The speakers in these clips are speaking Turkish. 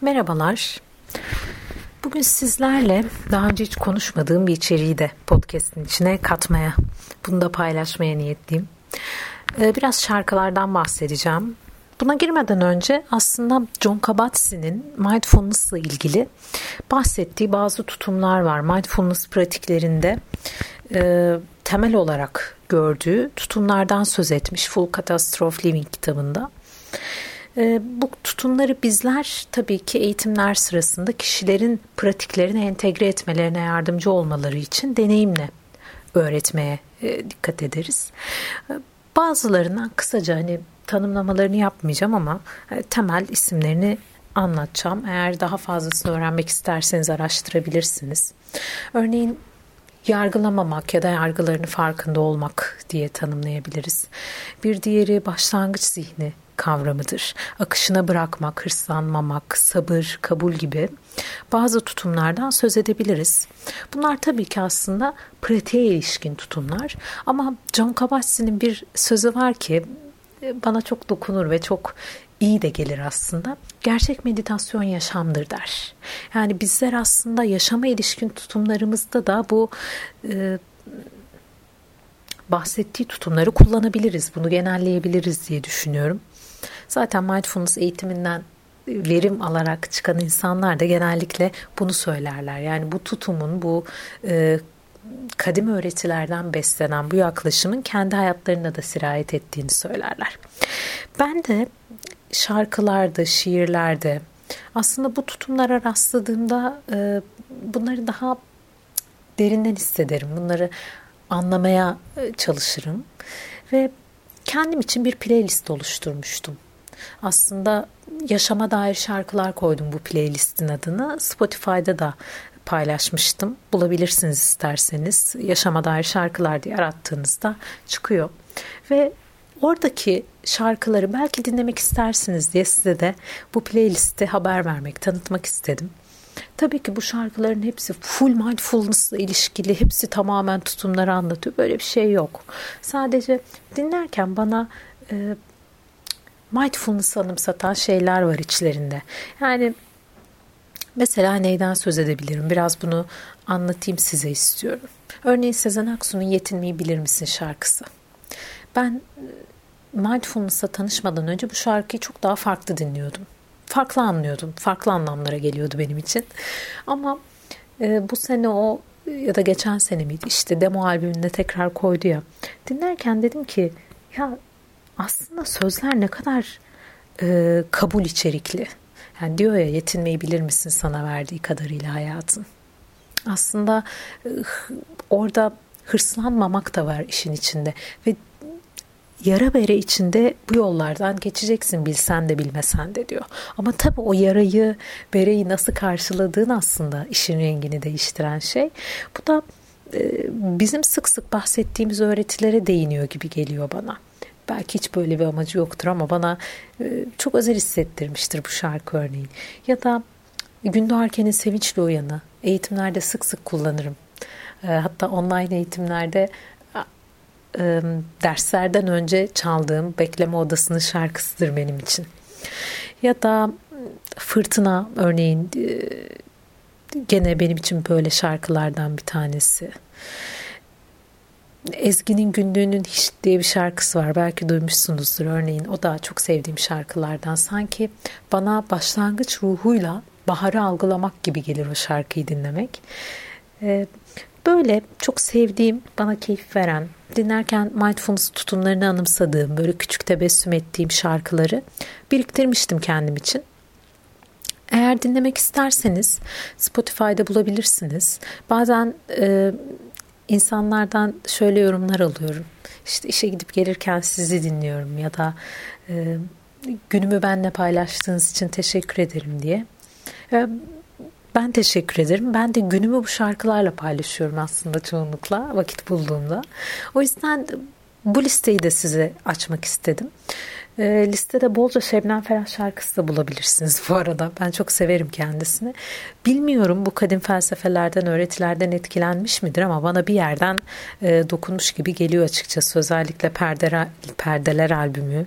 Merhabalar. Bugün sizlerle daha önce hiç konuşmadığım bir içeriği de podcast'in içine katmaya, bunu da paylaşmaya niyetliyim. Ee, biraz şarkılardan bahsedeceğim. Buna girmeden önce aslında John Kabat-Zinn mindfulness ile ilgili bahsettiği bazı tutumlar var. Mindfulness pratiklerinde e, temel olarak gördüğü tutumlardan söz etmiş Full Catastrophe Living kitabında. E, bu tutumları bizler tabii ki eğitimler sırasında kişilerin pratiklerini entegre etmelerine yardımcı olmaları için deneyimle öğretmeye e, dikkat ederiz. E, bazılarından kısaca hani tanımlamalarını yapmayacağım ama e, temel isimlerini anlatacağım. Eğer daha fazlasını öğrenmek isterseniz araştırabilirsiniz. Örneğin yargılamamak ya da yargılarını farkında olmak diye tanımlayabiliriz. Bir diğeri başlangıç zihni kavramıdır. Akışına bırakmak, hırslanmamak, sabır, kabul gibi bazı tutumlardan söz edebiliriz. Bunlar tabii ki aslında pratiğe ilişkin tutumlar ama John Kabat-Zinn'in bir sözü var ki e, bana çok dokunur ve çok iyi de gelir aslında. Gerçek meditasyon yaşamdır der. Yani bizler aslında yaşama ilişkin tutumlarımızda da bu e, bahsettiği tutumları kullanabiliriz. Bunu genelleyebiliriz diye düşünüyorum. Zaten mindfulness eğitiminden verim alarak çıkan insanlar da genellikle bunu söylerler. Yani bu tutumun, bu e, kadim öğretilerden beslenen bu yaklaşımın kendi hayatlarına da sirayet ettiğini söylerler. Ben de şarkılarda, şiirlerde aslında bu tutumlara rastladığımda e, bunları daha derinden hissederim. Bunları anlamaya e, çalışırım ve kendim için bir playlist oluşturmuştum. Aslında yaşama dair şarkılar koydum bu playlistin adını. Spotify'da da paylaşmıştım. Bulabilirsiniz isterseniz. Yaşama dair şarkılar diye arattığınızda çıkıyor. Ve oradaki şarkıları belki dinlemek istersiniz diye size de bu playlisti haber vermek, tanıtmak istedim. Tabii ki bu şarkıların hepsi full mindfulness ile ilişkili, hepsi tamamen tutumları anlatıyor. Böyle bir şey yok. Sadece dinlerken bana e, mindfulness anımsatan şeyler var içlerinde. Yani mesela neyden söz edebilirim? Biraz bunu anlatayım size istiyorum. Örneğin Sezen Aksu'nun Yetinmeyi Bilir Misin şarkısı. Ben e, mindfulness'a tanışmadan önce bu şarkıyı çok daha farklı dinliyordum. Farklı anlıyordum. Farklı anlamlara geliyordu benim için. Ama e, bu sene o ya da geçen sene miydi işte demo albümünde tekrar koydu ya. Dinlerken dedim ki ya aslında sözler ne kadar e, kabul içerikli. Yani diyor ya yetinmeyi bilir misin sana verdiği kadarıyla hayatın. Aslında e, orada hırslanmamak da var işin içinde ve yara bere içinde bu yollardan geçeceksin bilsen de bilmesen de diyor. Ama tabii o yarayı, bereyi nasıl karşıladığın aslında işin rengini değiştiren şey. Bu da e, bizim sık sık bahsettiğimiz öğretilere değiniyor gibi geliyor bana. Belki hiç böyle bir amacı yoktur ama bana e, çok özel hissettirmiştir bu şarkı örneğin. Ya da Gündoğarken'in Sevinçli Uyanı eğitimlerde sık sık kullanırım. E, hatta online eğitimlerde e, derslerden önce çaldığım Bekleme Odası'nın şarkısıdır benim için. Ya da Fırtına örneğin e, gene benim için böyle şarkılardan bir tanesi. Ezgi'nin Günlüğü'nün Hiç diye bir şarkısı var. Belki duymuşsunuzdur örneğin. O da çok sevdiğim şarkılardan. Sanki bana başlangıç ruhuyla baharı algılamak gibi gelir o şarkıyı dinlemek. Ee, böyle çok sevdiğim, bana keyif veren, dinlerken mindfulness tutumlarını anımsadığım, böyle küçük tebessüm ettiğim şarkıları biriktirmiştim kendim için. Eğer dinlemek isterseniz Spotify'da bulabilirsiniz. Bazen e, insanlardan şöyle yorumlar alıyorum. İşte işe gidip gelirken sizi dinliyorum ya da e, günümü benle paylaştığınız için teşekkür ederim diye. E, ben teşekkür ederim. Ben de günümü bu şarkılarla paylaşıyorum aslında çoğunlukla vakit bulduğumda. O yüzden bu listeyi de size açmak istedim. E, listede bolca Şebnem Ferah şarkısı da bulabilirsiniz bu arada. Ben çok severim kendisini. Bilmiyorum bu kadim felsefelerden, öğretilerden etkilenmiş midir ama bana bir yerden e, dokunmuş gibi geliyor açıkçası. Özellikle Perdeler, Perdeler albümü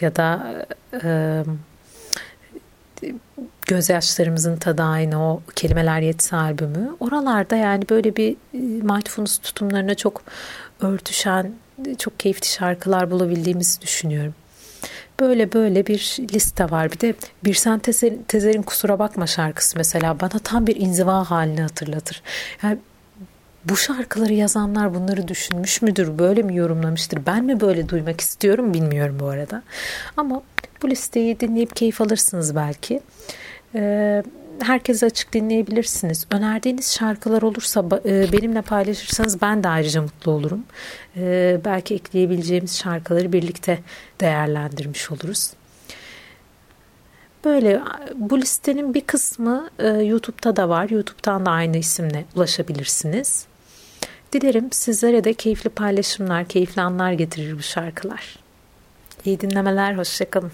ya da e, Gözyaşlarımızın tadı aynı o Kelimeler Yetsi albümü. Oralarda yani böyle bir e, mindfulness tutumlarına çok örtüşen çok keyifli şarkılar bulabildiğimizi düşünüyorum. Böyle böyle bir liste var. Bir de Birsen Tezer'in Kusura Bakma şarkısı mesela bana tam bir inziva halini hatırlatır. Yani bu şarkıları yazanlar bunları düşünmüş müdür, böyle mi yorumlamıştır? Ben mi böyle duymak istiyorum bilmiyorum bu arada. Ama bu listeyi dinleyip keyif alırsınız belki. Ee, herkese açık dinleyebilirsiniz. Önerdiğiniz şarkılar olursa e, benimle paylaşırsanız ben de ayrıca mutlu olurum. Ee, belki ekleyebileceğimiz şarkıları birlikte değerlendirmiş oluruz. Böyle bu listenin bir kısmı e, YouTube'da da var. YouTube'dan da aynı isimle ulaşabilirsiniz. Dilerim sizlere de keyifli paylaşımlar, keyifli anlar getirir bu şarkılar. İyi dinlemeler, hoşçakalın.